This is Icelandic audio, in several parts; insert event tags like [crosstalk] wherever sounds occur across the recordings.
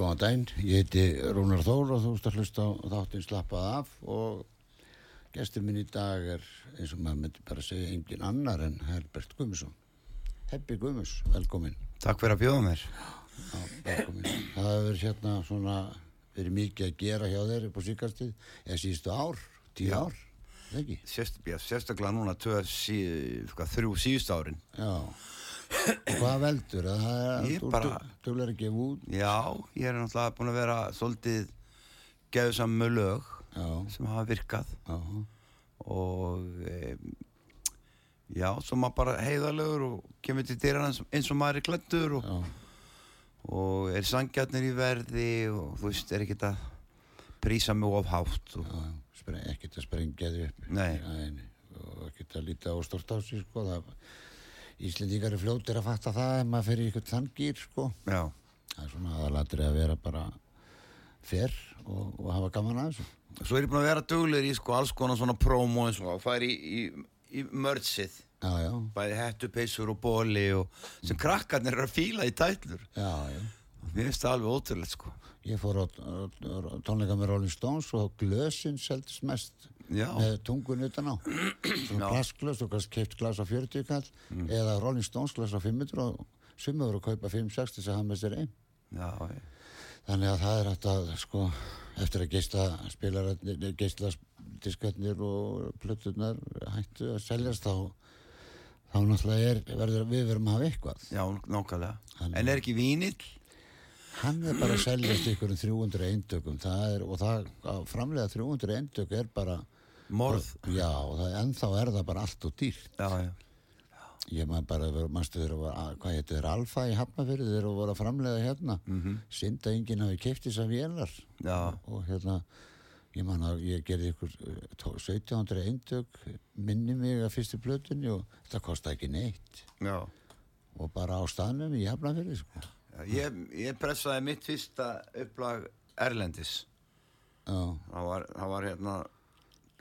góðan daginn. Ég heiti Rúnar Þór og þú ert að hlusta á þáttinn Slappað af og gestur minn í dag er eins og maður myndi bara segja engin annar en Herbert Gummisson. Hebbi Gummis, velkomin. Takk fyrir að bjóða mér. Já, velkomin. Það hefur hérna svona verið mikið að gera hjá þeir upp á síkastið eða síðustu ár, tíu Já. ár, ekki? Sérst, já, sérstaklega núna tvö, sí, hvað, þrjú síðust árin. Já. Hvað veldur? Það er þú að gefa út. Já, ég er náttúrulega búin að vera svolítið geðsam með lög Já, sem hafa virkað já, og e, já, svo maður bara heiðalegur og kemur til dyrana eins, og maður er klættur og, og er sangjarnir í verði og þú veist, er ekkert að prísa mig of hátt og, já, Spre- ekkert að sprengja þið upp. Nei. Nei, nei. Og ekkert að líta á stort á sig, sko. Það, Íslendingar er fljótir að fatta það ef maður fer í eitthvað þann gýr, sko. já, Það er svona aðalatri að vera bara fer og, og hafa gaman að þessu. svo er ég búin að vera duglegur í sko alls konar svona promo eins og fara í, í, í mördsið Já, já, bæði hettupeysur og bóli og sem krakkarnir eru að fíla í tætlur. Já, já. mér finnst það alveg ótrúlega sko. Ég fór á, tónleika með Rolling Stones og glösin seldist mest Já. með tungun utan á. Svona Já. plastglös og kannski keipt glas á 40 kall eða Rolling Stones glas á 500 og summa voru að kaupa 5-6 til þess að hafa með sér einn. já, Þannig að það er að sko eftir að geisla spilararnir, geisla diskatnir og plöturnar hættu að seljast þá þá náttúrulega er, verður, við verum að hafa eitthvað. já, Hann- en er ekki vínill Hann er bara að seljast ykkur um 300 eintökum það er, og það að framlega 300 eintök er bara morð. Já, og það, ennþá er það bara allt og dýrt. Já, já, ég maður bara, mannstu þeir að hvað hétu þeir, Alfa í Hafnafyrði þeir eru voru að framlega hérna. Mm -hmm. synda enginn hafi þess að vélar. Og hérna ég man að ég gerði ykkur eh, tó- 1700 eintök minni mig að fyrstu plötunni og þetta kosti ekki neitt. Já. og bara á staðnum í Hafnafyrði sko. Ég, ég pressaði mitt fyrsta upplag Erlendis. Það var, það var hérna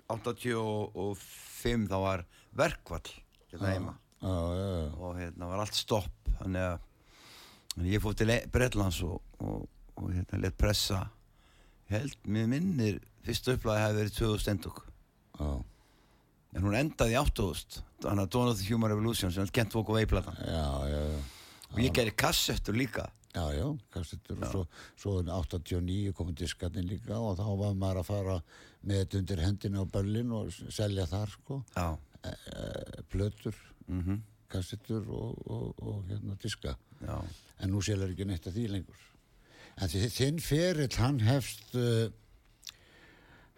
85 það var verkvall hérna heima. Og hérna var allt stopp þannig að þannig að ég fór til Bretlands og, og, og hérna let pressa. Held, mér minnir fyrsta upplagi hefði verið 2000 endug já. en hún endaði í 8000 þannig að Dawn of the Human Revolution sem Kent já, já, já. og ég gerði kassettur líka. Já, já, kassettur og svo, svo 89 komið diskarnir líka og þá var maður að fara með þetta undir hendina á böllin og selja þar sko, já, e, e, plötur, mhm, kassettur og, og, og hérna diska. já, En nú selur ekki neitt að því lengur. En þinn ferill, hann hefst, uh,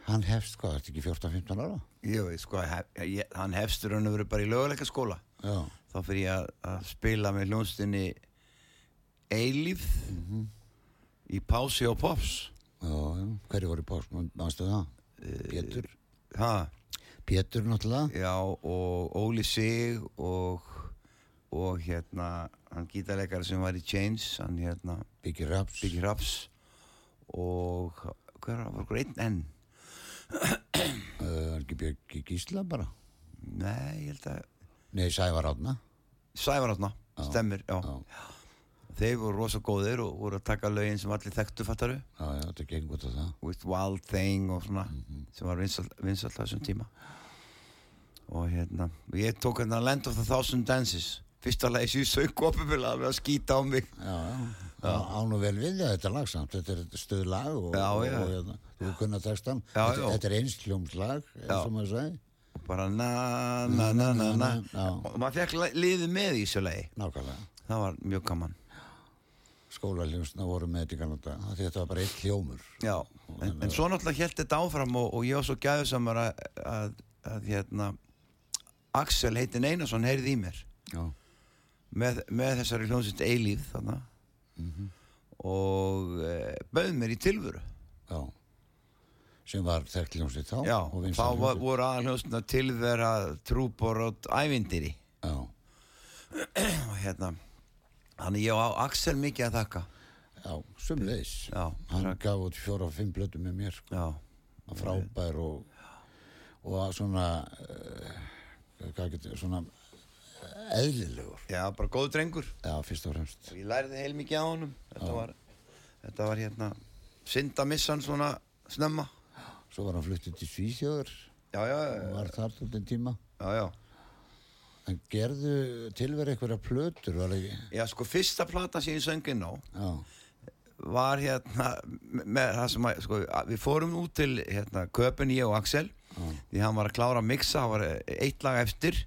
Hann hefst hvað, þetta ekki 14-15 ára? Veit, sko, hef, hann hefstur hann verið bara í löguleika skóla. Já, Þá fyrir ég að, að spila með hljónstinni Eilíf í Pási og Pops. já. Hverju voru í pás, mannstu það? Pétur. Ha, Pétur náttúrulega. já, og Óli Sig og, og hérna, hann gítarleikari sem var í Chains, hann hérna, Biggie Raps. Biggie Raps og hver var einn enn? Uh, ekki Björki Gísla bara. Nei, ég held að Nei, Sævar Átna. Sævar átna, Já. stemmir, já. Já, Þeir voru rosa góðir og voru að taka lögin sem allir þekktu fattaru já, já, þetta gengur út af það. with Wild Thing og svona Mhm. sem var vinsalt á þessum tíma og hérna ég tók hérna Land of the Thousand Dances fyrsta lagi sem ég sög alveg að skýta á mig. Án og vel við þetta lag samt. Þetta er stuð lag og, Já, og, já. og, hérna, þú kunna textan. Þetta, þetta er einsljómslag, og maður segi. og bara na na na na na Já. og maður fekk li- liðið með í þessu lagi Nákvæmlega. það var mjög gaman Skólaljónsna voru með þetta í kannada. Þetta var bara eitt hljómur. Já, en, en svo náttúrulega held þetta áfram og, og ég var svo gæðusamar að, að, að hérna Axel heitin Einarsson heyrði í mér með, með þessari hljómsveit eilíf þarna og e, bauð mér í tilvöru Já. Sem var þekkt hljómsveit þá. já, þá var, voru aðal hljómsveitna tilvera trúbor og ævindiri Já. [clears throat] og hérna þannig ég á Axel mikið að þakka Já, sumleis. Já, Hann takk. gaf út fjóra og fimm blötu með mér. Sko. Frábær og, og svona, uh, hvað getur, svona eðlilegur. já, bara góð drengur Já, fyrst og fremst. ég lærði heil mikið á honum þetta var, þetta var hérna synd að missa hann svona snemma Svo var hann fluttið til Svíþjóður já, já, var þar til den tíma. já, já En gerðu tilverið einhverja plötur, var ekki? já, sko, fyrsta plata sem ég söngin á Já, var hérna með það sem að, sko, að við fórum út til hérna, Köpen, ég og Axel. Því hann var að klára að mixa, hann var eitt lag eftir.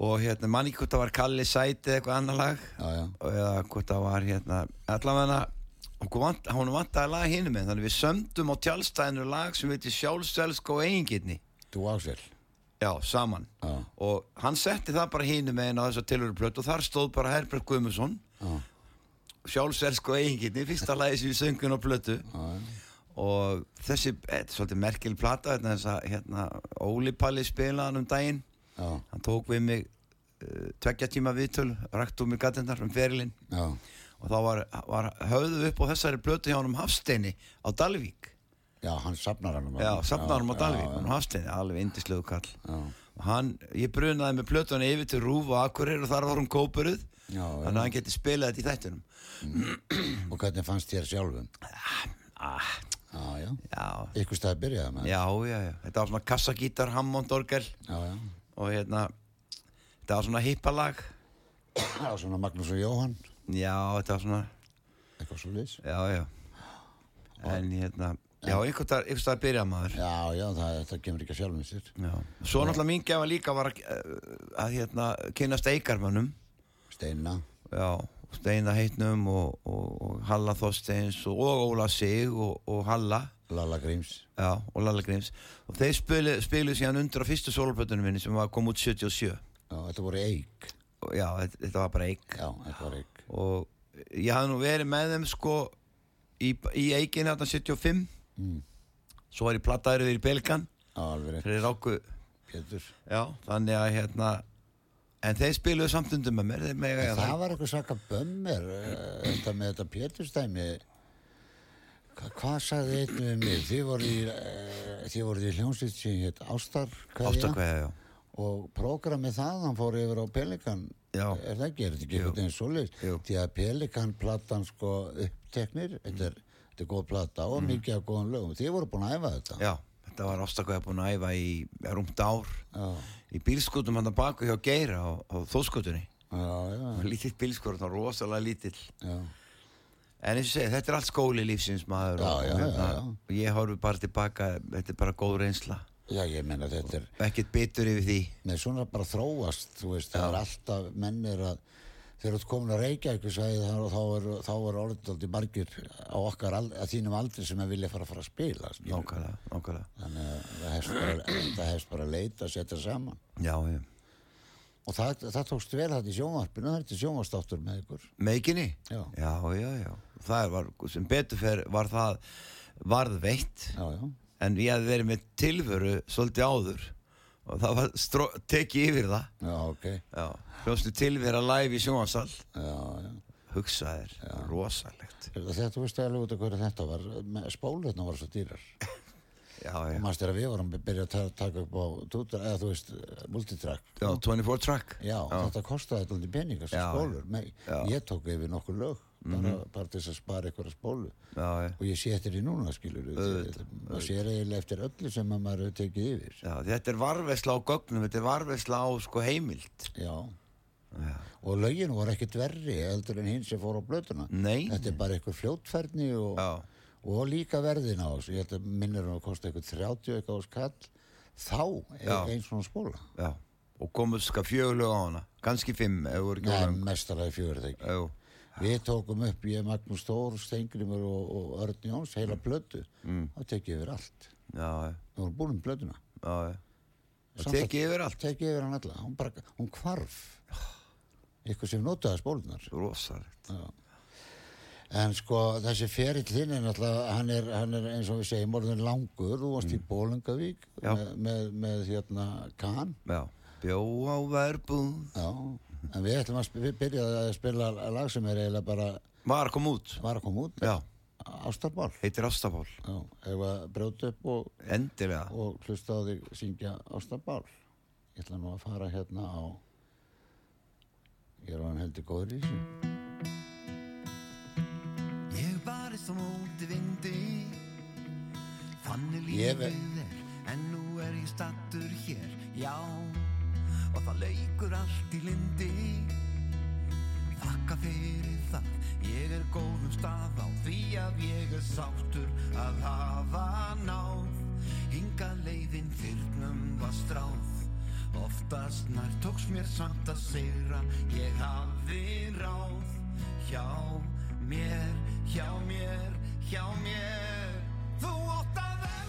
Og hérna manni hvort það var Kalli Sæti eða eitthvað annar lag. Já, já, eða hvort það var hérna allavega vant, hún vantaði lag hinum með þannig við sömdum á tjálstæðinu lag sem heitir sjálfsvelsk og eigingirni þú Axel. Já, saman. Já, og hann setti það bara hinum með á þessa tilhöruplötu og þar stóð bara Herbert Guðmundsson. Já, sjálfsvelsk og eigingirni, fyrsta sem við söngun á plötu. Og þessi, þetta er svolítið merkil plata hérna, þess að hérna, Óli Palli spilaðan um daginn. Já, hann tók við mig uh, tveggja tíma viðtöl, rækt úr mig gatendar um ferilinn. Og þá var, var höfðu upp á þessari plötu hjá hann um Hafsteini á Dalvík já, hann sapnar hann já, safnaði hann á Dalvík, já, hann um Hafsteini, alveg indislegu kall. Og hann, ég brunaði með plötuna yfir til Rúf og Akureyri og þar var hún kópuruð. Já, þannig að hann geti spilað þetta í þættunum og hvernig fannst þér sjálfum? ah, Já, já, já, ykkur stað byrjaði með já, já, já. Þetta var svona kassagítar, Hammond orgel. Já, já, og hérna þetta var svona hippalag. Já, svona Magnús og Jóhann, já, þetta var svona, eitthvað svo já, einhvern stað að byrja maður. Já, já, það, það kemur ekki að sjálfum sér. Svo náttúrulega mín gefa líka var að, að hérna, kynast eikarmönnum. Steina, já, Steina Heitnum og, og, og Halla Þorsteins og, og Óla Sig og, og Halla. Lalla Gríms. Já, og Lalla Gríms. Og þeir spilu, spilu síðan undir á fyrstu sólplötunum minni sem var kom út 77 Já, þetta voru eik. Og já, þetta, var bara eik. Já, þetta var eik. Og ég hafði nú verið með þeim sko í, í eikin hérna 75 mm. svo var ég plattaður yfir í Belgan fyrir Ráku. Þannig að hérna en þeir spiluðu samtundum með mér eiga það var eitthvað svaka bömmir eh, Þetta með þetta Péturstæmi Hva, Hvað sagði einn við mig? Þið voru í voru í hljómsveit sem hétt Ástar ástakveða, já. Og prógramið það, hann fór yfir á Pelikan. Já. Er það ekki, er þetta ekki eitthvað eins svoleiðis? Jú. Því að Pelikan platan sko uppteknir Þetta er, þetta er góð plata og mikið af góðan lögum. Þið voru búin að æfa þetta? Já, þetta var ástakveða búin að æfa í rúmt ár. Já, í bílskutum hann að baka hjá Geira á, á þóskutunni lítill bílskur, það var rosalega lítill. Já. en eins og segi, þetta er allt skóli lífsins maður Já, og, já, og, hérna, já, já. og ég horfi bara tilbaka þetta er bara góð reynsla. Já, ég menna þetta er ekkert bitur yfir því. Nei, svona bara þróast, þú veist, það er alltaf mennir að þegar þú ert komin að það og þá er, er orðið margir á okkar ald, þínum aldri sem að vilja fara að fara að spila nákvæmlega, nákvæmlega. Þannig að það hefst bara, bara að leita að setja saman. Já, já. og það, það tókst vel þetta í sjónvarpinu það er sjónvarstáttur með ykkur. Meikinni? Já. já, já, já. var, sem betur fer var það varð veitt já, já, en ég hafði verið með tilveru svolítið áður og það var stró, tekið yfir það. Já, ok. Já, hljóðstu tilvera live í sjónvarsal já, já. Hugsaðir, rosalegt. Þegar þú veist alveg út af hverju þetta var? Spólurnar var svo dýrar. [laughs] Já, og já, maður styrir að við vorum að byrja að ta- taka upp á tútar, eða þú veist, multitrack já 24 track. Já, þetta kostaði alltaf peningar sem Já, spólur. Já. Ég tók yfir nokkur lög bara, bara til þess að spara einhverja spólu. Já, já. og ég sé eftir því núna skilur maður sér eiginlega eftir öllu sem að maður hefur tekið yfir. Já þetta er varvesla á gögnum þetta er varvesla á sko heimild. Já, já. og lögin voru ekkert verri heldur en hinn sem fór á blötuna Nei. Þetta er bara eitthvað fljótfærni og, og líka verðin á þessu. Ég held að minnir hann að kosta eitthvað 30 eitthvað á skall þá er eins svona spóla. Já. Og komið ska fjögulög á hana. Kannski fimm Nei, mestarlega fjögur þegar. Við tókum upp, ég, Magnús Stór, Steingrimur og, og Örn Jóns, heila blötu mm. þá tekið yfir allt. Já, já, við vorum búin um blötuna já. Samt og tekið yfir allt. tekið yfir hann alla, hún, bara, hún hvarf. Eitthvað sem notaði spólunar rosalegt. En sko þessi ferill þinn er náttúrulega hann er, hann er eins og við segjum orðin langur, þú varst í Mm. Já. með, með, með hérna Kahn já, bjó á verbúð. Já, en við ætlum að byrja að spila lag sem er eiginlega bara var að koma út. Var að koma út já, Ástarbál heitir ef að brjóta upp og, endilega. og hlusta á þig syngja Ástarbál ég ætla nú að fara hérna á ég er á hann heldur góður í þessu. Ég barist á móti vindi. Þannig lífið er En nú er ég stattur hér. Já Og það leikur allt í lindi Þakka fyrir það. Ég er góðum stað á Því að ég er sáttur Að hafa náð. Hinga leiðin fyrnum var stráð. Oftast nær tóks mér samt að segra Ég hafði ráð. Hjá mér, hjá mér, hjá mér. Þú átt að elska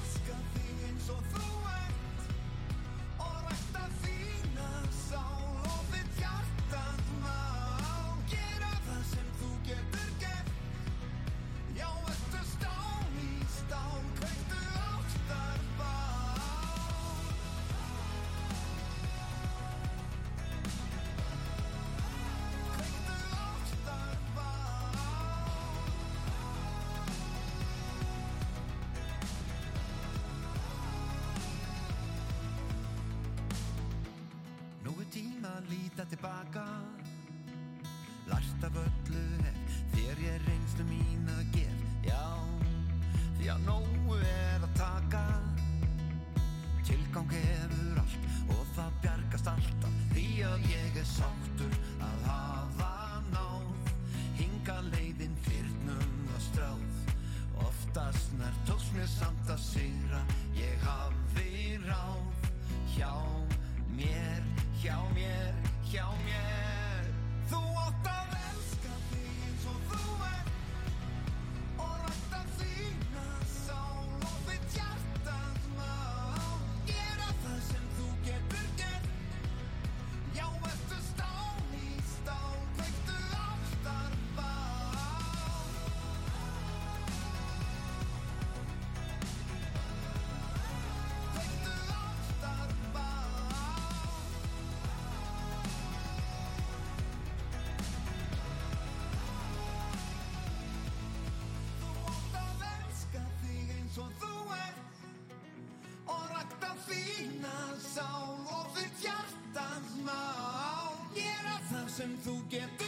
sem þú getur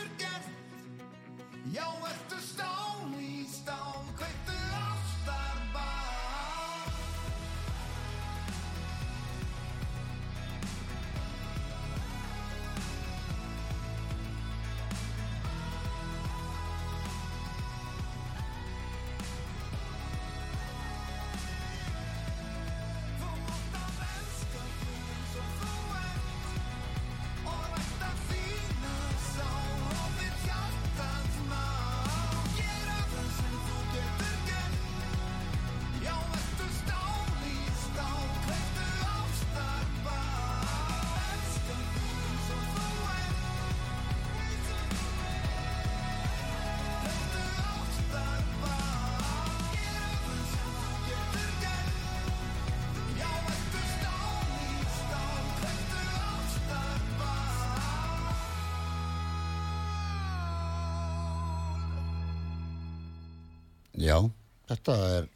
þetta er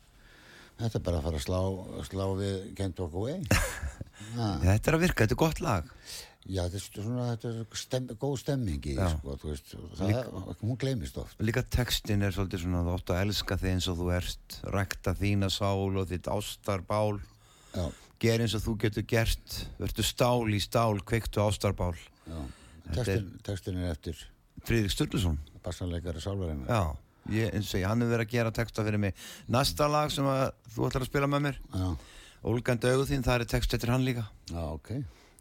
þetta er bara að fara að slá, slá við Kent Walk [laughs] Away Þetta er að virka, þetta er gott lag. Já, þetta er svona þetta er stem, góð stemming í sko, þú veist það, hún gleymist oft. Líka textin er svolítið svona þú átt að elska þig eins og þú ert rækta þína sál og þitt ástarbál. Já, ger eins og þú getur gert verður stál í stál, kveiktu ástarbál. Já. Þetta er- Textin, textin er eftir Friðrik Sturluson. bassanleikari sálverðina Já, ég, eins og ég, hann hefur verið að gera texta fyrir mig. Næsta lag sem að þú ætlar að spila með mér? Já, Ólgandi augu þín, það er text eftir hann líka. Já, ok.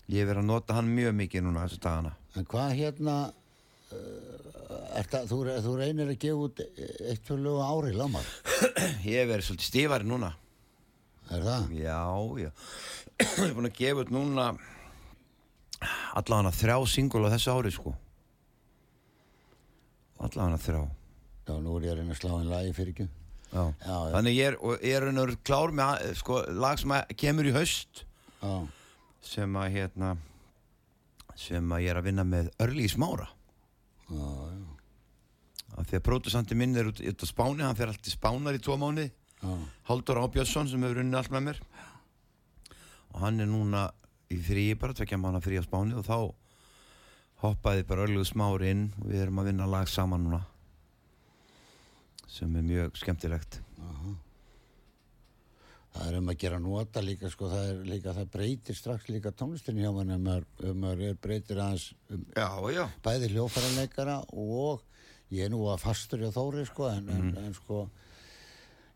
Ég hef verið að nota hann mjög mikið núna þessu dagana. En hvað hérna uh, er það, þú, þú reynir að gefa út eitt tvö lögu ári, lámar [clears throat] Ég hef verið svolítið stífari núna. Er það? Já, já. [clears throat] Ég hef búin að gefa út núna allavega þrjá singul á þessu ári sko. Allavega þrjá Já, nú er ég að reyna að slá einn lagi fyrir ekki. Já. Já. Þannig ég er, og ég er raun og veru klár með sko, lag sem kemur í haust. Já, sem að hérna sem að ég er að vinna með Örli í smára. Já, já, að pródusandi minn er út, út á Spáni hann fer alltaf Spánar í tvo mánuði. Já, Haldur Ábjörnsson sem hefur unnið allt með mér. Og hann er núna í fríi bara, tvekja mánu frí á Spáni og þá hoppaði bara Örli smári inn. Og við erum að vinna lag saman núna sem er mjög skemmtilegt. Það er um að gera nota líka, sko, það er líka, það breytir strax líka tónlistin hjá mann ef maður, ef maður er breytir aðeins um, Já, já. bæði hljófærarleikara og ég er nú að fastur hjá Þóri, sko, en, en, en sko,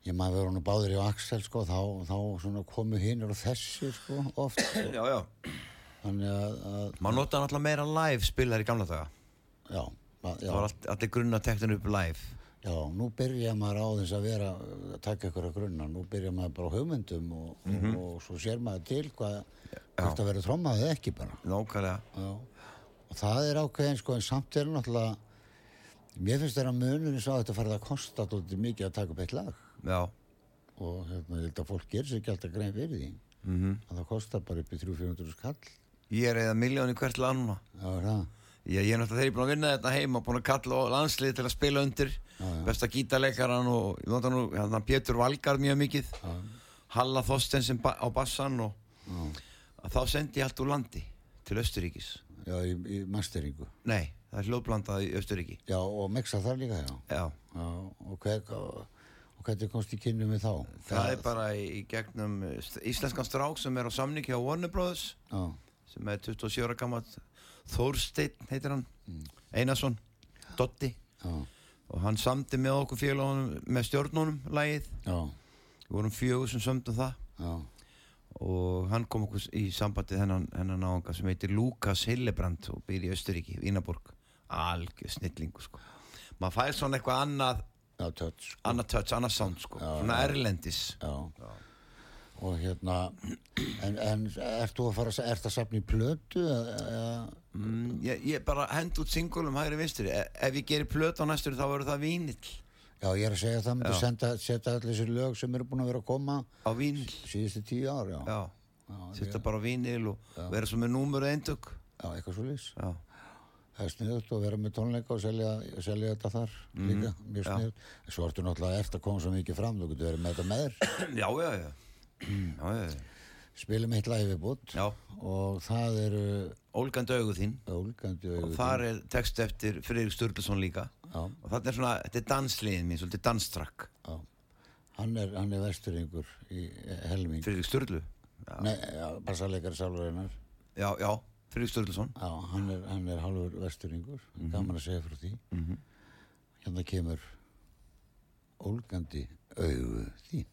ég maður verið nú báður í Axel, sko, þá, þá svona komu hinnur og þessi, sko, oft, Já, já. Þannig að, að maður notaði náttúrulega meira live spilar í gamla daga. Já, að, já, það var allt, allir grunna tektin upp live já, nú byrja maður á þess að vera, að taka ykkur að grunna, nú byrja maður bara á hugmyndum og, og, og svo sér maður til hvað, hvort að vera trommaðið ekki bara. nákvæmlega. Já, og það er ákveðin sko en samt er náttúrulega mér finnst þeirra munurinn sá að þetta farið að kosta alltaf mikið að taka upp eitt lag. Já, og hérna, að fólk gerir sér ekki alltaf grein fyrir því. Mhm. Að það kostar bara upp í 300-400 skall. Ég er eða miljóni hvert lag núna. Já, er það? Ég, ég er náttúrulega þegar ég er búin að vinna þetta heima búin að kalla landslið til að spila undir. Já. besta gítarleikaran og ég nota nú hérna, Pétur Valgar mjög mikið. Já, Halla Þorstensen á bassan og já, þá sendi ég allt úr landi til Östuríkis já í, í masteringu Nei, það er hljóðblandað í Östuríki Já, og mixa þar líka, já. Já, Já, og, hver, og, og hvernig komst í kynnu með þá? það er bara í, gegnum íslenskan strák sem er á samning hjá Warner Brothers Já, sem er 27 ára gammal Þórsteinn heitir hann. Einarsson, Dotti og hann samdi með okkur félagunum með stjórnunum lagið. Já, við vorum fjögur sem sömdum það. Já, og hann kom okkur í sambandi hennan, hennan náunga sem heitir Lukas Hillebrand og býr í Östuríki, Vínaborg algjör snillingu sko. Maður fær svona eitthvað annað já, touch sko. annað touch, annað sound sko. Já, svona já. erlendis. Já. Og hérna, [clears throat] en, en ert þú að fara, að- að safna í plötu eða, mm, ég, ég bara hend út singulum hægri vinstri e ef ég gerir plöt á næstur þá verður það vínill já, ég er að segja það, Já. senda, setja allir þessi lög sem eru búin að vera að koma á vínill síðustu tíu ár, já. já, Já, setja bara vínill og vera svo með númur eindug Já, eitthvað svo já, Það er sniðut að vera með tónleika og selja, selja þetta þar líka, mjög sniðut. Svo ertu náttúrulega eftir að koma svo mikið fram, þú getur verið með þetta með þér. já, já, já. já, já, já. Spilum eitt live viðbútt og það eru ólgandi augu þín. Ólgandi og augu þar er text eftir Friðrik Sturluson líka. Þín. Já, og þetta er svona, þetta er dansliðin mín, svolítið danstrakk. Hann er, hann er vesturingur í helming. Friðrik Sturlu? Já, Nei, já, já, Friðrik Sturluson. Já, hann er, hann er halvur vesturingur, gaman að segja frá því. Hérna kemur ólgandi augu þín.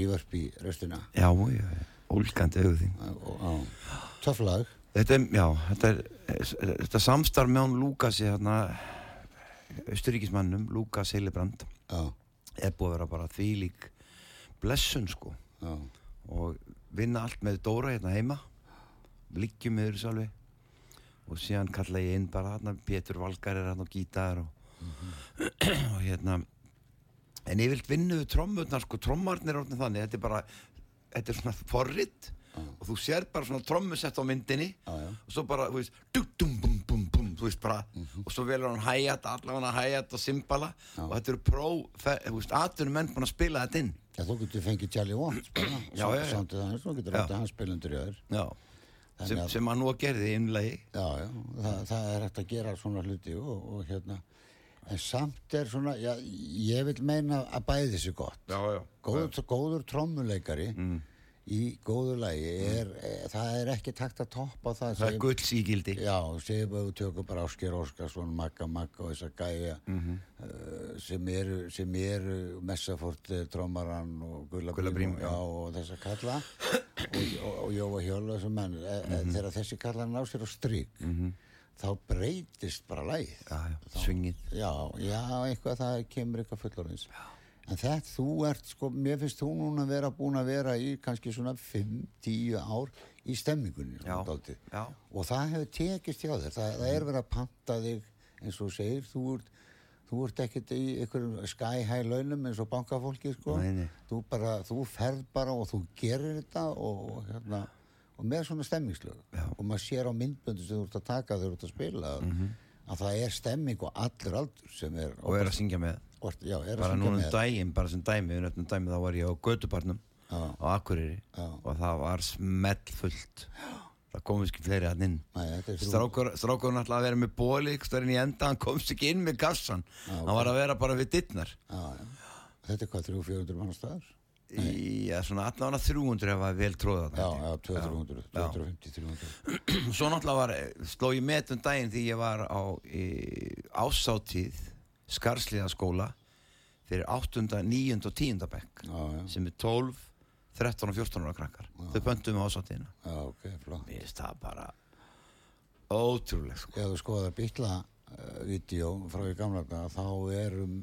Rívörp í röstina Já, já, ólgandi auðvitað töfflag Þetta er, já, þetta er þetta samstarf með hún Lúkasi hérna austuríkismannum, Lúkas Heilibrand já, er búið að vera bara þvílík blessun sko. Já, og vinna allt með Dóra hérna heima. Liggjum með þessu alveg. Og síðan kalla ég inn bara hérna Pétur Valgar er hérna og gítar og, [clears throat] og hérna en ég vilt vinnuðu trommurnar sko. Trommarnir er orðin þannig. Þetta er bara þetta er svona forrit og þú sér bara svona trommusett á myndinni já. og svo bara, þú veist, dum, bum, bum, bum, þú veist bara, og svo velur hann hæjat, allavega hæjat og symbala og þetta eru pró, þú veist, aðtunum menn búin að spila þetta inn. Já, þú getur fengið Charlie Watts bara, Já, já, já. Sándið hans, þú getur ráttið hans spilundur í öður Já, sem, að- sem hann nú að gerði í innlegi Já, já, það, það er hægt að gera svona hluti og, og hérna en samt er svona, já, ég vil meina að bæði þessi gott. Já, já. Góður, góður trommuleikari Mm. í góðu lagi er, e, það er ekki takt að toppa það Það er gildi Já, segjum að við tökum bara Ásker Óskarsson, Magga Magga og þessa gæja Mhm. uh, sem eru, sem eru Messafort Trómaran og Gulla Gulla Brím Brím, og, þessa kalla. Og, og, og Jóa Hjóla e, e, þegar þessi kalla ná sér á stryk þá breytist bara Já, já, svingið. Já, já, eitthvað það kemur eitthvað fullorðins. En þetta, þú ert sko, mér finnst þú núna vera búin að vera í kannski svona 5-10 ár í stemmingunni Já, já. og það hefur tekist hjá þér. Það, það er verið að panta þig eins og segir, þú ert þú ert ekkert í einhverjum sky high launum eins og bankafólki sko. Nei, nei. Þú, bara, þú ferð bara og þú gerir þetta og, og hérna og með svona stemmingslög og maður sér á myndböndu sem þú ert að taka þegar þú ert að spila að það er stemming og allur aldur sem er og er að syngja með. Or, já, að bara núna um daginn, bara sem dæmi við nöfnum dæmi þá var ég á Götubarnum Já. á Akureyri Já. og það var smell fullt það komist ekki fleiri hann inn. Þrjú- Strákur, náttúrulega að vera með bóli stöðin í enda, hann komst ekki inn með gassan hann var að vera bara við dittnar þetta er hvað 300-400 mann staðar í ja, svona allavega 300 ef að vel tróða já, já, 200, Já. 250-300 svo náttúrulega var, sló ég met um daginn því ég var á í, ásáttíð Skarsliðaskóla fyrir 8., 9. og 10. bekk já, já, sem er 12, 13 og 14 ára krakkar þau pöntum með ásáttíðina já, ok, flott mér finnst það bara ótrúlega sko. ef þú skoðar býtla uh, vídeo frá í gamla daga þá erum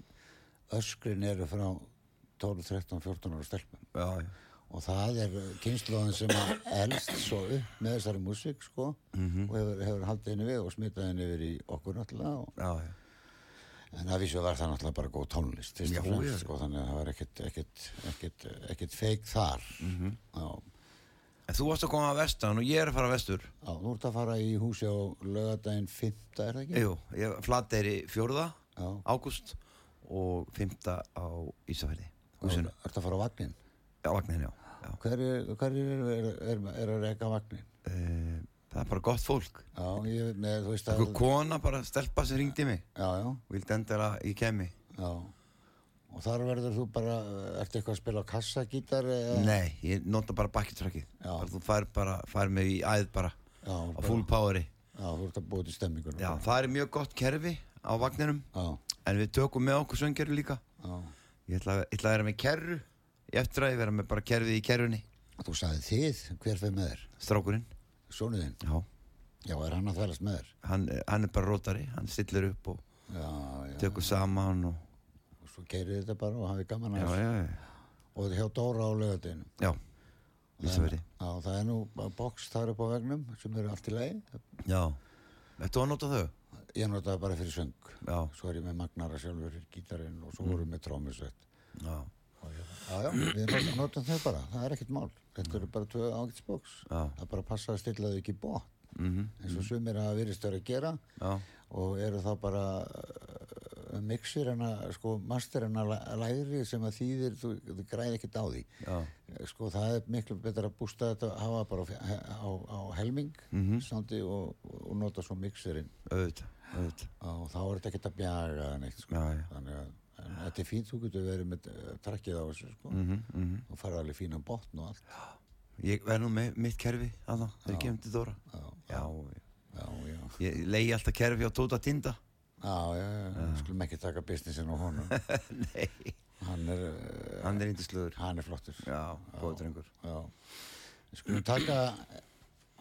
öskrin eru frá 12, 13, 14 ára stelpum já, og það er kynnslóðin sem elst svo upp með þessari músík sko Mhm. og hefur, hefur haldið henni við og smitað henni yfir í okkur náttúrulega og, Já, en að vísu var það náttúrulega bara góð tónlist Já, fremst sko þannig að það var ekkit, ekkit, ekkit, ekkit feik þar Mhm. já, En þú varst að koma að vestan og ég er að fara að vestur já, þú ert að fara í húsi á lögadaginn 5. er það ekki? Jú, ég flateyri fjórða Já. ágúst og fymta á Ísafjörði Húsinu, ert að fara á vagnin? Já, vagnin, já, já. hver er, hver er, er, er, er að reyka vagnin? E, það er bara gott fólk. Já, ég, með, þú veist að Einhver kona bara stelpa sem ringdi mig. Já, já, endilega að ég kemi. Já. Og þar verður þú bara, ertu eitthvað að spila kassagítar eða? Nei, ég nota bara bakkitrakið Já. Þú fær bara, fær mig í æð bara Já, á bara- full poweri. Já, þú ert að búa til stemmingunum Já, það er mjög gott kerfi á vagninum já, en við tökum með okkur söngkerfi líka. Já. Ég ætla, ég ætla að vera með kerru í eftiræði, vera með bara kerfið í kerfunni Þú sagði þið, hver fyrir með þér? Strákurinn, Sónuðinn? já Já, er hann að þvælast með þér? hann, hann er bara rótari, hann stillir upp og Já, já. tökur saman og, Og svo keirið þetta bara og hafið gaman já, að já, já, Og hjá Dóra á lögadinu. já, Ísafjörði Já, það er nú box þar upp á vegnum sem eru allt í lagi. já, ættu að nota þau? Ég notaði bara fyrir söng. Já, Svo er ég með Magnara sjálfur gítarinn og svo vorum við með trómusvett. já, Já, já, við notum, þau bara, það er ekkert mál. Þetta eru bara tvö ágætsboks. Já. Það bara að passa að stilla þau ekki bótt. mhm, eins og sumir hafa virðist verið að gera já, og eru þá bara mixir en að sko master en að læri sem að þýðir þú, þú græði ekkert á því. Já, sko það er miklu betra að bústa þetta hafa bara á, á, á helming Mhm. standi og, og nota svo auðvitað, og þá er þetta ekkert að bjaga neitt sko. Já, þannig að þetta er fínt, þú getur verið með uh, trakkið á þessu sko. Mhm, mhm. og fara alveg fínan botn og allt. Ég verð nú með mitt kerfi að það, ég kemur til Dóra. já, Já, já, já, ég leiði alltaf kerfi á Tóta Tinda. Já, já, já. skulum ekki taka businessin á honum [laughs] Nei, hann er, uh, hann er índisluður hann er flottur Já, góð drengur Já. Við skulum taka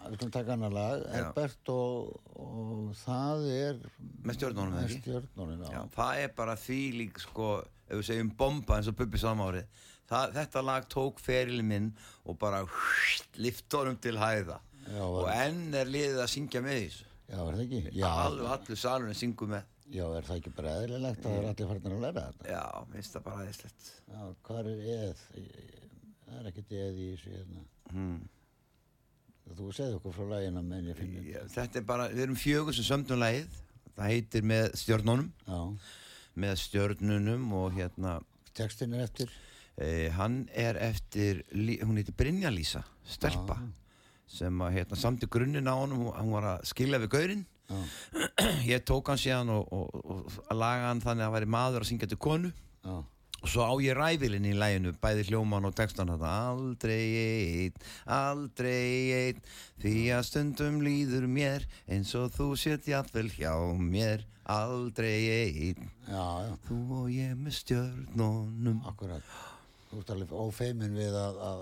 við skulum taka annar lag. Herbert og, og það er Með stjörnunum, með ekki? stjörnunum, já. Það er bara því lík sko, ef við segjum bomba eins og Bubbi samárið það, þetta lag tók ferilin minn og bara lift honum til hæða Já, og enn er liðið að syngja með þessu já, er það ekki? Já, alveg allir salurinn syngur með já, er það ekki bara eðlilegt að það er allir farin að læra þetta? já, minnst það bara aðeinslegt Já, hvað er eð? Það er ekkert eð í þessu hérna. hmm. Þú segði okkur frá lægina menn ég finn Já, þetta er bara, við erum fjögur sem sömdum lagið það heitir með stjörnunum Já, með stjörnunum og hérna textin er eftir eh, hann er eftir hún heitir Brynja Lísa, stelpa sem að hérna, samti grunninn á honum hún var að skilja við gaurinn. Já, [clears throat] ég tók hann síðan og, og, og að laga hann þannig að það væri maður að syngja til konu. Já, og svo á ég ræfilinn í læginu bæði hljóman og textan aldrei einn, aldrei einn því að stundum líður mér eins og þú sétt jafnvel hjá mér. Aldrei einn. Já, þú og ég með stjörnunum. Akkurat Þú ert alveg ófeimin við að, að,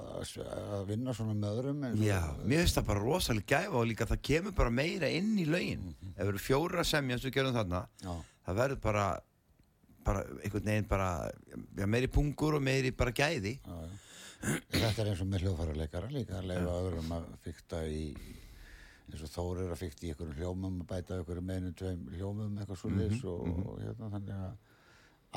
að, vinna svona með öðrum Já, mér finnst það bara rosalega gæfa og líka það kemur bara meira inn í lögin ef við erum fjóra semja og við gerum þarna Já, það verður bara bara einhvern veginn bara já, meiri pungur og meiri bara gæði. Já, já. Þetta er eins og með hljóðfæraleikara líka að leifa öðrum að fykta í eins og Þór er að fykta í einhverjum hljómum að bæta einhverjum einu, tveim hljómum eitthvað svo Mhm, og, og hérna þannig að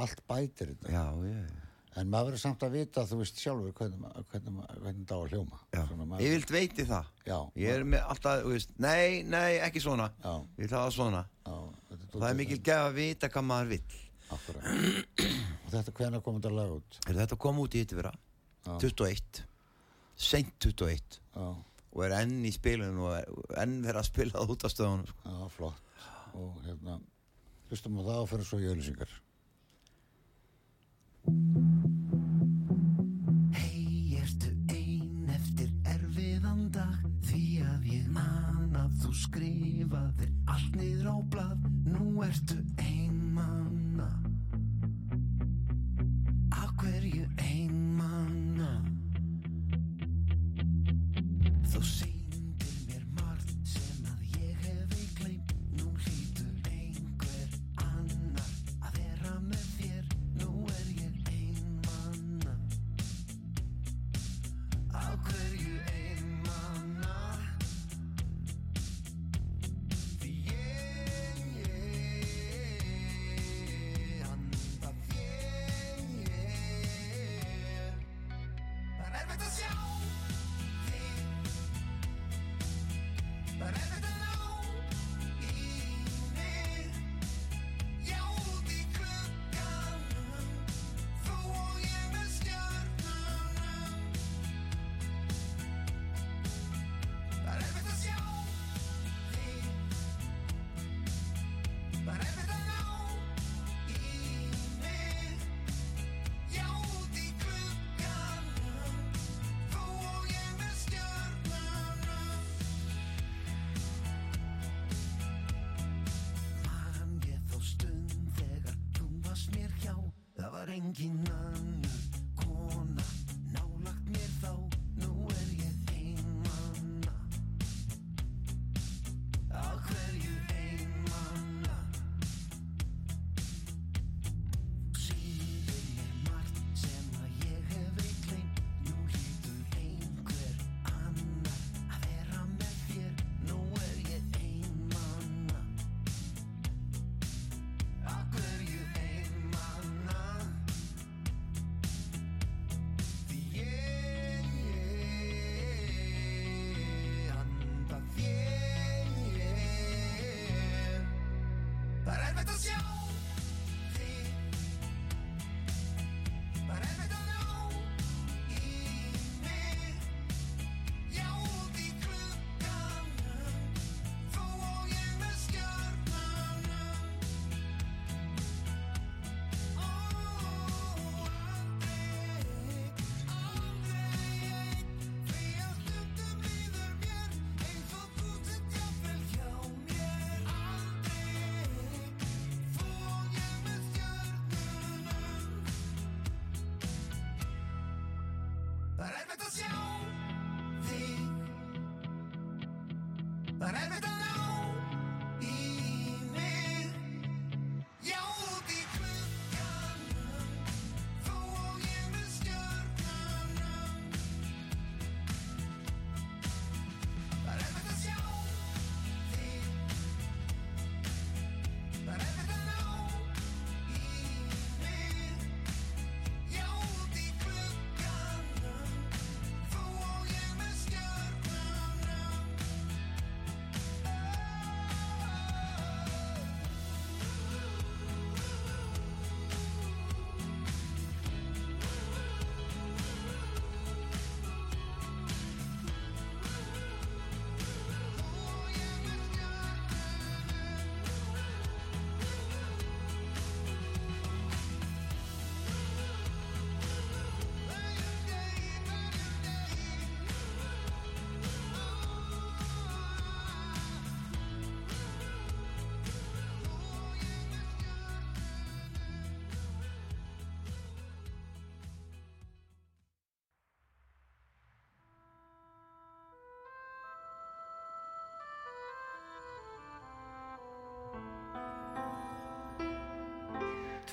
allt bætir þetta. Já, ég en maður verður samt að vita þú veist sjálfur hvernig, hvernig, hvernig það á að hljóma. Maður- ég vilt veiti það. Já, Ég er með alltaf, þú veist, nei, nei, ekki svona. Já. Ég vil hafa svona. Já, og það er mikil gæfa að vita hvað maður vill. Akkurat. og þetta hvenær komið þetta lag út? Er þetta kom út í hitt vera Já. 21 Seint 21 já, og er enn í spilun og er, enn verið að spila það út á stöðunum sko. já, flott. Og hérna hlustum á það og fyrir svo í auðlýsingar Hei, ertu ein eftir erfiðan dag? Því að ég man að þú skrifaðir allt niður á blað. Nú ertu einmanna Af Það Það var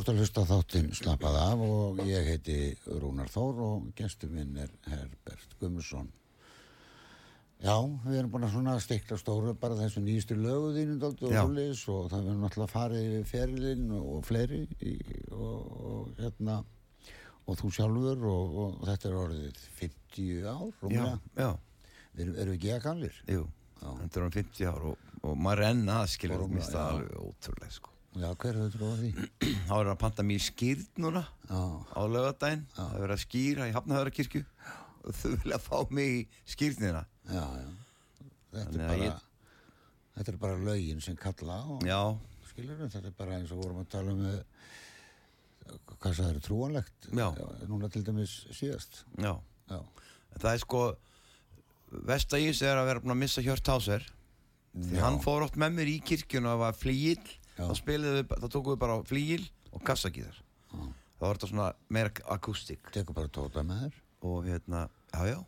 þú ert að hlusta þáttinn slappað af og ég heiti Rúnar Þór og gestur minn er Herbert Gummarsson. Já, við erum búin að svona stikla stóru bara þessu nýjastu lögu þínum daldi og Já. húlis og það verður náttúrulega farið yfir ferilinn og fleiri í, og, og hérna og þú sjálfur og, og þetta er orðið 50 ár Já, rúmlega. já, Við erum, við ekki að gamlir? jú Þetta er um 50 ár og, og maður enn aðskilur Og- Mér já. alveg ótrúlega sko Já, hver hefur tróðið því? [clears throat] Þá er að panta mér skýrn núna Já, á lögadaginn Það er að skýra í Hafnahöðrakirkju og þau vilja fá mig í skýrnina já, já. Þetta er bara, ég- þetta er bara lögin sem kalla og Já, skilur þetta er bara eins og vorum að tala um eh, hvað það er trúanlegt? Já. núna til dæmis síðast. Já. Já, Það er sko Vestagís er að vera að missa Hjört Háser Því hann fór oft með mér í kirkjuna og var flíil Þá spiluðu, þá tókum við bara flíil og kassagíðar þá var þetta svona meira akústik tekur bara tóta með þér. Og hérna, já já.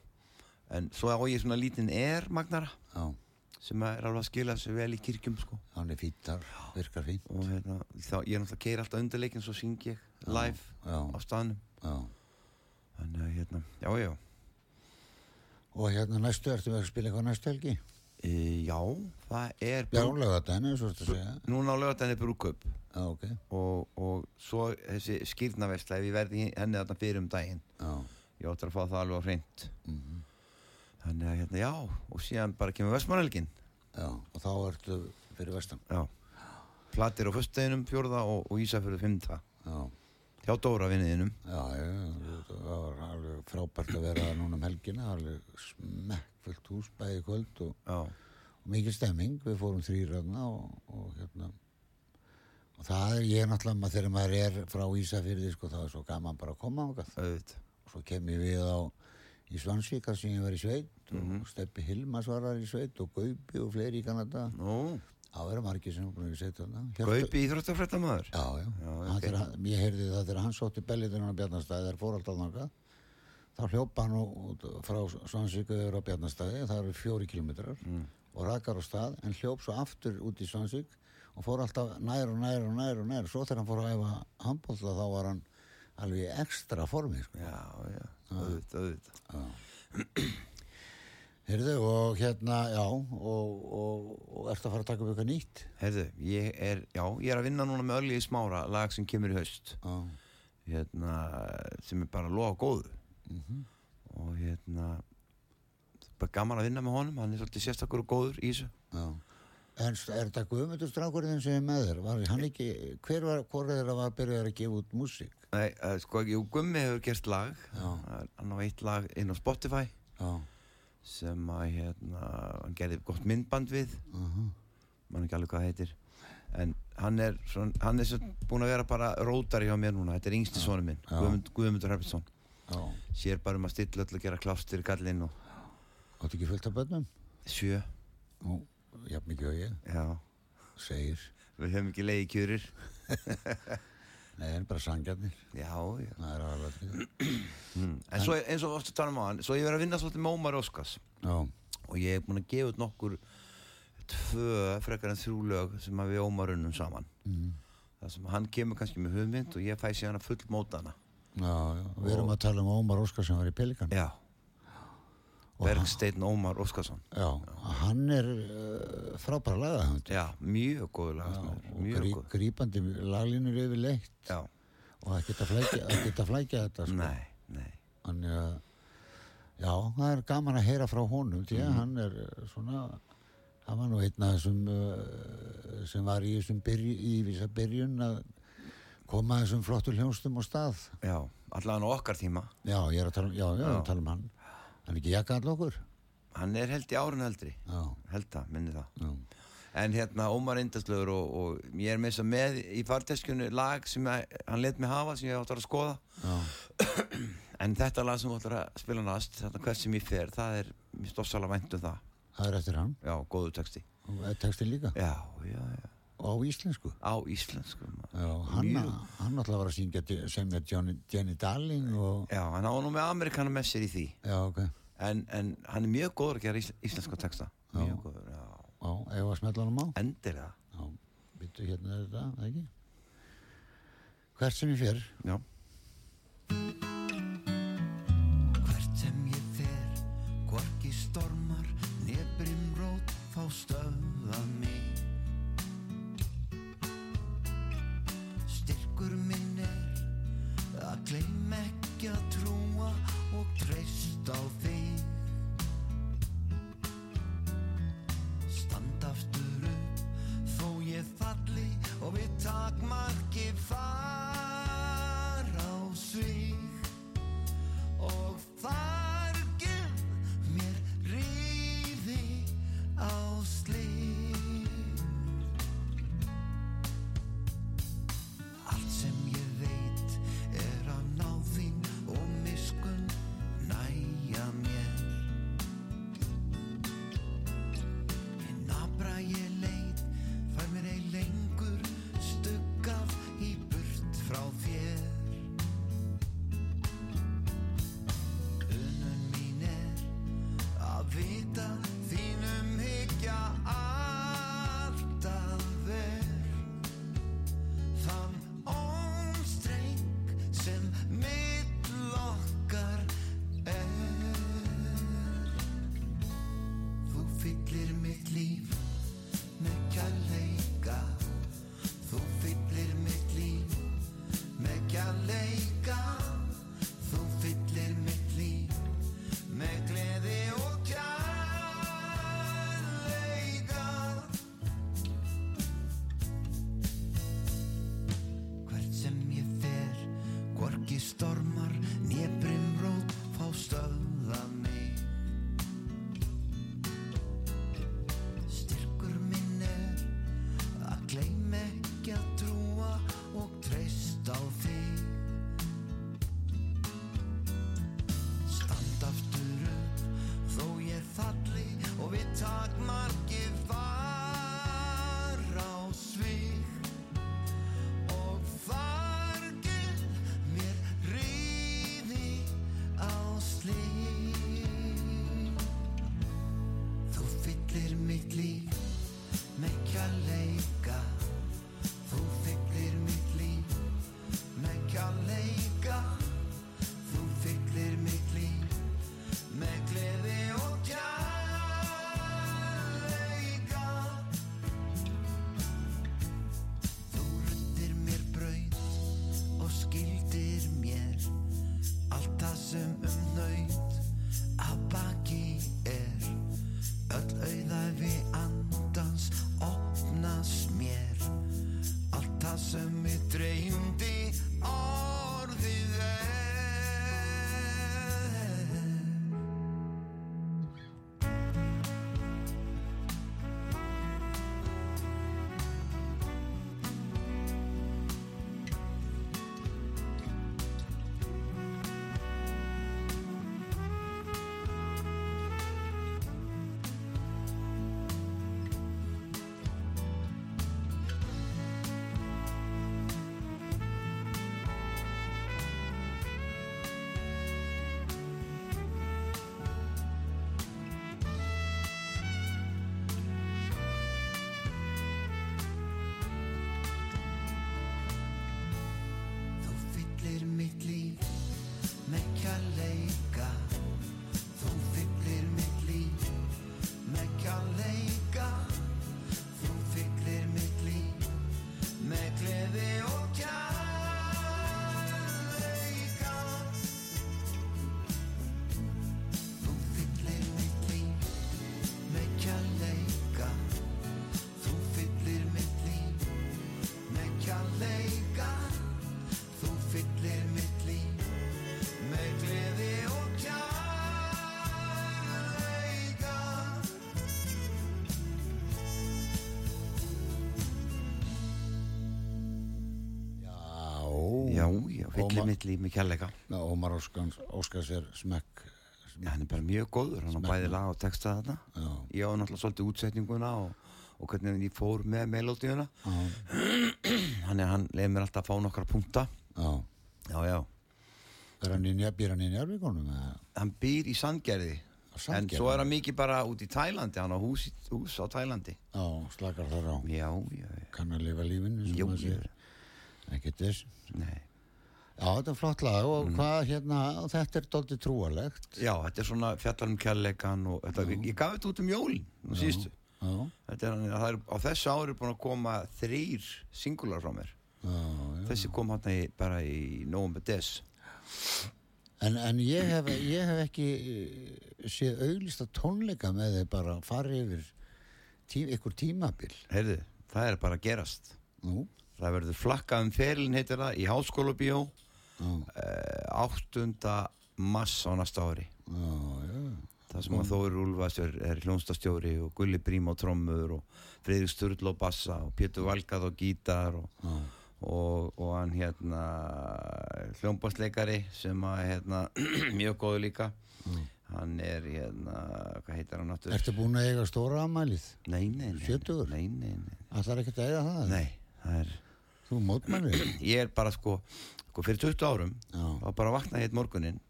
En svo á ég svona lítinn er magnara já, sem er alveg að skila sér vel í kirkjum sko. Hann er fítar, virkar fínt. Og hérna, þá, ég er náttúrulega að keira alltaf undirleikin svo syng ég live já. á staðnum. Þannig að hérna, já já. Og hérna næstu, ertu með að spila eitthvað næstu helgi? E, já, það er já, lögadaginn, svo ertu að segja. núna á lögadaginn er brúköp já, ok, og, og svo þessi skýrnaversla ef ég verði henni þarna fyrir um daginn já. ég áttur að fá það alveg á hreint. Mhm. þannig að hérna, já, og síðan bara kemur Vestmannhelgin já, og þá ertu fyrir vestan. Já, flatir á föstudeginum fjórða og, og Ísafjörðu fimmta. Já, hjá Dóra vinniðinum já, já, það var alveg frábært að vera núna um helgina alveg smekkfullt hús bæði kvöld og og mikil stemming, við fórum þrýröðna og, og hérna og það er ég náttúrulega maður þegar maður er frá Ísafyrði sko það er svo gaman bara að koma ákvað auðvitað. Og svo kem ég við á í Svansvíkar sem ég var í sveit og Steppi Hilmas var þar í sveit og Gaupi og fleiri í Kanada. Nú, það verður margir sem er búin að sveit þarna. Gaupi íþróttafrættamæður Já, já, Já, Hann ok. þegar hann- ég heyrði það þegar hann sótti belliðinu á Bjarnastæði þar fór alltaf þangað. Þá hljópa hann út- frá Svansvíku yfir á Bjarnastæði það eru fjóri kilometrar Mm. og rakar á stað en hljóp svo aftur út í Svansvík og fór alltaf nær og nær og nær og nær. Svo þegar hann fór að æfa handbólta þá var hann alveg ekstra formi sko. já, já, auðvitað, auðvitað [clears throat] Heyrðu og hérna, já og, og, og ertu að fara að taka upp eitthvað nýtt? Herðu, ég er, já, ég er að vinna núna með Ölli í smára, lag sem kemur í haust. Já, hérna, sem er bara lofa góðu Mhm. og hérna það er bara gaman að vinna með honum hann er svolítið sérstakur og góður í þessu. Já. En er þetta Guðmundur strákurinn sem er með þér? Var hann ekki, hver var, hvor er það að byrja að gefa út músík? Nei, uh, sko, Gummi hefur gert lag. Já. Hann á eitt lag inn á Spotify. Já, sem að hérna, hann gerði gott myndband við. Uh mann ekki alveg hvað heitir. En hann er, svona, hann er búin að vera bara rótari hjá mér núna, þetta er yngsti sonu minn. Guðmund, Guðmundur Herbertsson. Sér bara um að stilla öll og gera klástir gallinn og Áttu ekki fullt af bönnum? sjö, Nú, jafn mikið og ég, já. Segir. við höfum ekki leiði kjörir [laughs] Nei, en bara sangjarnir. já, já Það er alveg því. mm. en svo eins og varstu að tala um á hann svo ég verið að vinna svolítið með Ómar Óskars Já, og ég er búin að gefa út nokkur tvö frekar en þrjú lög sem að við Ómar unnum saman mm. það sem hann kemur kannski með hugmynd og ég fæ síðan að full móta hana já, já. Við erum að tala um Ómar Óskar sem var í Pelikan. já, Og hann- Bergsteinn Ómar Óskarsson Já, hann er uh, frábæra lagahönd. já, mjög góður lag og mjög grí, grípandi laglínur yfir leitt já, og það geta flækja, það geta flækja þetta sko. nei, nei að já, það er gaman að heyra frá honum því að Mhm. hann er uh, svona hann var nú einn af þessum uh, sem var í þessum byrju, í þessa byrjun að koma þessum flottu hljónstum á stað Já, allavega á okkar tíma já, ég er að tala um, já, já, Já. að tala um hann hann er ekki jakka all okkur? Hann er held í árun eldri já, Held það, minni það. Já, En hérna Ómar Indastlögur og, og ég er með, þess að með í farteskjunu lag sem að, hann let mig hafa sem ég átt að skoða. Já, [clears throat] En þetta lag sem þú ætlar að spila næst þetta hvert sem ég fer, það er mér stofsala vænt um það. Það er eftir hann? Já, góðu texti. Og er textin líka? Já, já, já. Og á íslensku? Á íslensku já, hann, hann alltaf var að syngja sem er Johnny, Jenny Darling og, Já, hann á nú með Amerikana með sér í því. Já, ok, en, en hann er mjög góður að gera ísl íslenska texta. Mjög góður, já. Já, ef að smetla hann á? Endilega. Já, byttu hérna er þetta, eða ekki? Hvert sem ég fer. Já. Hvert sem ég fer, hvorki stormar, Já, fyllir mitt líf með kærleika. Já, Ómar Óskans, Óskars er smekk Já, hann er bara mjög góður, hann á bæði lag og texta þarna. Já, Ég á náttúrulega svolítið útsetninguna og, og hvernig ég fór með melodíuna að [clears throat] hann leiði mér alltaf að fá nokkra punta já. Já, já, Er hann í býr hann í Njárvíkonum eða? hann býr í Sandgerði. En svo er hann mikið bara út í Tælandi, hann á hús, hús á Tælandi. Já, slakar þar á. Já, já, já, Kann að lifa lífinu. Ekkert þess nei Já, þetta er flott lag og hvað hérna, og þetta er doldið trúalegt Já, þetta er svona fjallar um kærleikan og þetta, ég, ég gaf þetta út um jólin, nú síðustu. Já, Þetta er, það er, á þessu ári er búin að koma þrýr singular frá mér. Já, já. Þessi kom hann í, bara í November Des. En, en ég, hef, ég hef ekki eh, séð auglista tónleika með þeir bara fara yfir tí, ykkur tímabil. Heyrðu, það er bara gerast. Nú, Það verður flakkað um ferilin heitir það í Háskóla Bíó já, eh, 8. mass á næsta ári já, já, Það sem að Þóri Úlfars er, er hljónstastjóri og Gulli Brím á trommur og Freyður Sturl á bassa og Pétur Valgað á gítar og, já, og, og hann hérna hljónbassleikari sem að hérna [clears throat] mjög góðu líka hann er hérna, hvað heitir hann áttur? Ertu búin að eiga stóra amælið? Nei, nei, nei? Nei, nei, nei, Ætlar ekkert að eiga það? nei það er, Þú mótmælið? [clears throat] ég er bara sko, sko fyrir 20 árum Já, þá bara vaknaði ég eitt morgunin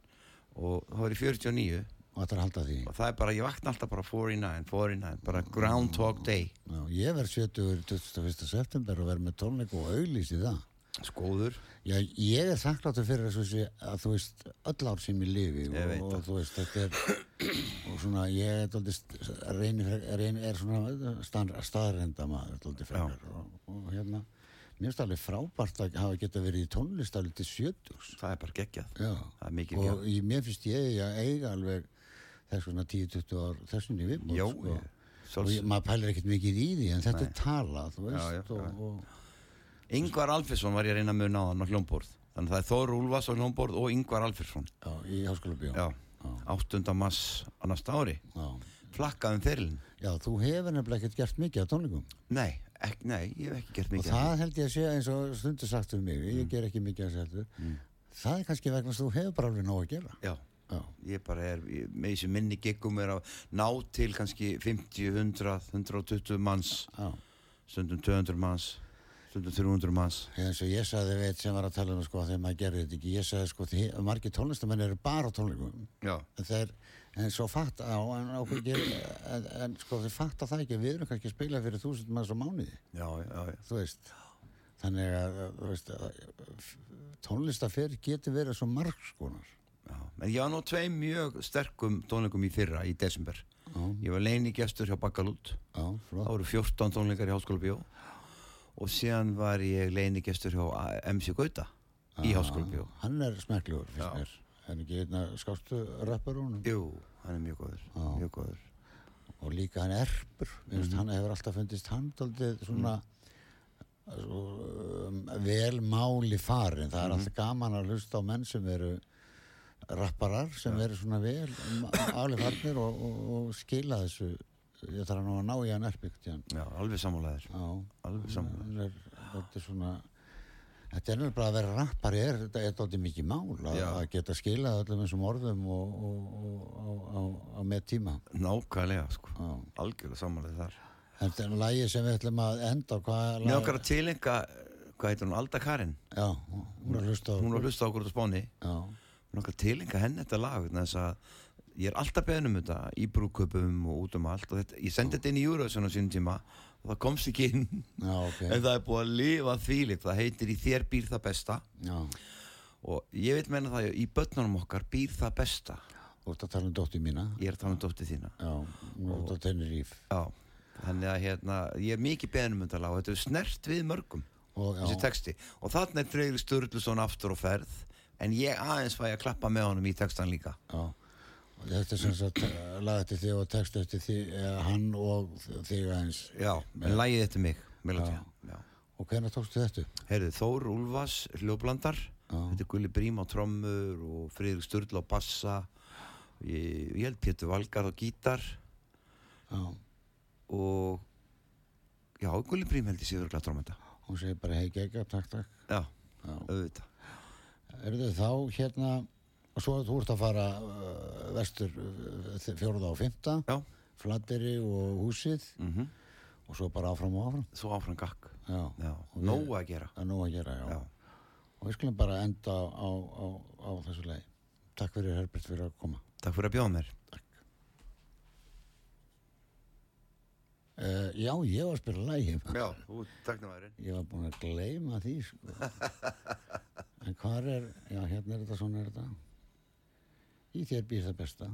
og þá er ég 49 og ætlar að halda því. og það er bara, ég vakna alltaf bara 49, 49 bara Groundhog Day Já, ég verð 70 21. september og verð með tónleika og auglýsi það. skóður Já, ég er þakkláttur fyrir þessu sé að þú veist öll ár sem ég lifi Ég og, og það. þú veist þetta er [clears throat] og svona ég er dálítið reyni, reyni er svona stað, staðrenda maður dálítið frekar og, og hérna mér finnst alveg frábært að hafa geta verið í tónlist alveg til 70 það er bara geggjað. Já, það er mikið og geggjað ég, mér finnst ég að eiga alveg þess svona 10-20 ár þessunni viðbútt Jó, sko. ég- og ég, maður pælir ekkert mikið í því en þetta Nei. er tala, þú veist Já, já. Og, og, Yngvar Alfesson var ég að reyna að muna á hljómborð. Þannig að það er Þór Úlfars á hljómborð og Yngvar Alfesson já, í háskóla bjó. Já, 8. mass á næsta ári. Já. flakkað um ferilin Já, þú hefur nefnilega ekkert gert mikið á tónleikum. Nei, ek, nei, ég hef ekki gert og mikið það held ég að sé eins og stundu sagt um mig ég ger ekki mikið að seldu það er kannski vegna að þú hefur bara alveg nóg að gera. Já, Já, ég bara er ég, með þessi minni giggum er að ná til kannski 50, 100, 120 manns já. stundum 200 manns stundum 300 manns. Eins og ég sagði veit sem var að tala um sko þegar maður gerði þetta ekki, ég sagði sko margir tónlistamenn eru bara tónleikum. En þeir, en svo fatt á en, á, ekki, en, en sko þeir fatta það ekki við erum kannski að spila fyrir þúsund manns á mánuði. Já, já, já. þú veist þannig að, þú veist að, tónlistaferð getur verið svo margskonar Já, en ég var nú tvei mjög sterkum tónleikum í fyrra í desember. Já. ég var leini gestur hjá Bakalút. Flott. Voru 14 tónleikar í Háskóla Bjó. Og síðan var ég leini gestur hjá MC Gauta í Já, Háskóla Bjó. hann er smekklegur Já. finnst mér en ekki einna skástu rappar hún jú, hann er mjög góður Já. mjög góður. Og líka hann erpur mm Mhm. hann hefur alltaf fundist hann daldið svona svo, um, vel máli farin það er Mhm. alltaf gaman að hlusta á menn sem eru rapparar sem eru svona vel máli farnir og, og, og skila þessu. Ég þarf nú að ná í hann erpikt já, já, alveg sammálaðir alveg sammála. Hann er, þetta er svona Þetta er nefnilega bara að vera rappari er, þetta er þetta mikið mál að, að geta skilað öllum þessum orðum og, og, og, og, með tíma. nákvæmlega sko, Já. algjörlega sammálaðir þar Þetta er lagi sem við ætlum að enda á hvað Mér okkar að tilenga, hvað heitir hún, Alda Karin? Já, hún er að hlusta á hún var að hlusta á okkur á spáni. Já, Mér okkar að tilenga henni þetta lag þess að ég er alltaf beðin um þetta í brúköpum og út um allt. Og þetta, ég sendi þetta inn í á sínum tíma það komst ekki inn. Já, ok. En það er búið að lifa þvílíkt. Það heitir í þér býr það besta. Já, og ég veit menna það í börnunum okkar býr það besta. Ert að tala um dóttir mína. Ég er að tala um dóttir þína. Já, út á Tenerife já, þannig að hérna ég er mikið beðin um þetta lag og þetta er snert við mörgum og, þessi texti. Og þarna er Freyri Sturluson aftur á ferð en ég aðeins fæ að klappa með honum í textan líka. Já. Og Þetta er sem sagt uh, lag eftir þig og text eftir þig, eða hann og þig aðeins. Já, en lagið eftir mig melodía, já. Og hvernig tókstu þetta? Heyrðu, Þór Úlfas hljóblandar þetta er Gulli Brím á trommur og Friðrik Sturl á bassa. Ég, ég held Pétur Valgar á gítar. Já, og já, Gulli Brím held ég séður glætt trommenda. Hún segir bara hei gegga, takk, takk. Já, auðvitað. Erðu þá hérna, og svo þú ert að fara uh, vestur uh, fjórða og fymta, flatteri og húsið mhm, og svo bara áfram og áfram. svo áfram gakk. Nóg að gera. Er nóg að gera, já. Já. Og við skulum bara enda á, á, á, á þessu leið. Takk fyrir Herbert fyrir að koma. Takk fyrir að bjóða mér. Uh, já, ég var að spila lægi. Já, þú taknavæðurinn. Ég var búin að gleyma því, sko. [laughs] en hvað er, já, hérna er þetta, svona er þetta. Í þér býr það besta.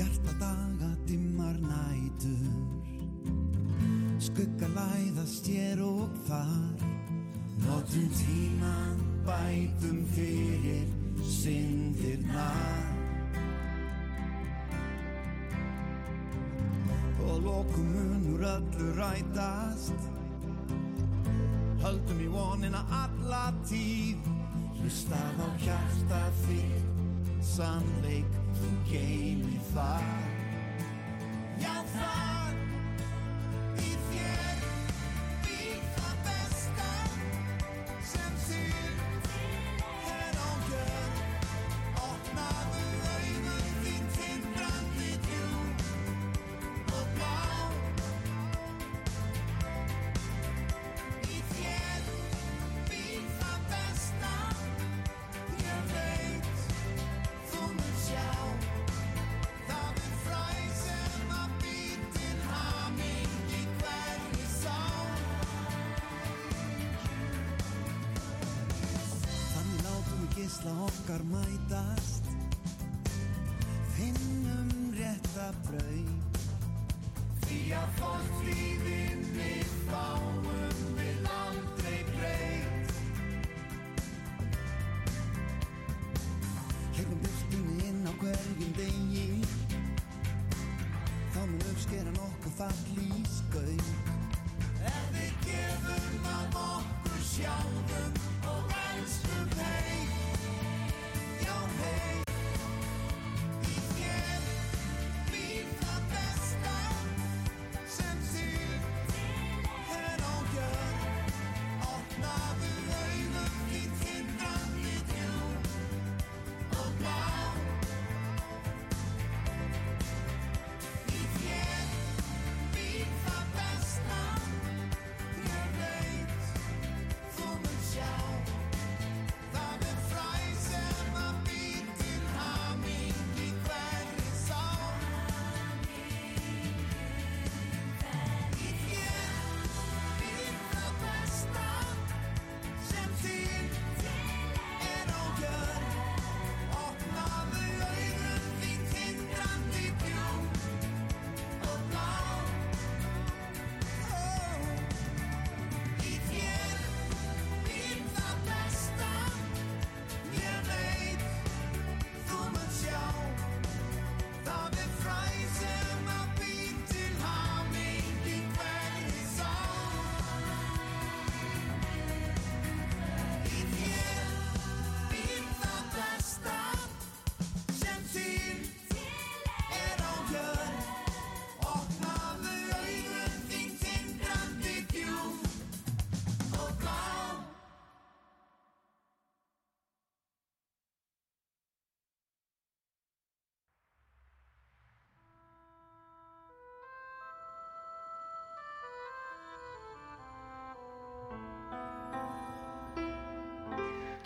Hjarta daga dimmar nætur. Skugga læðast hér og þar. Notum tíman bætum fyrir syndirnar Og lokum munur öllu rætast. Höldum í vonina alla tíð. Hlustað á hjarta þitt Sannleik þú geimi þar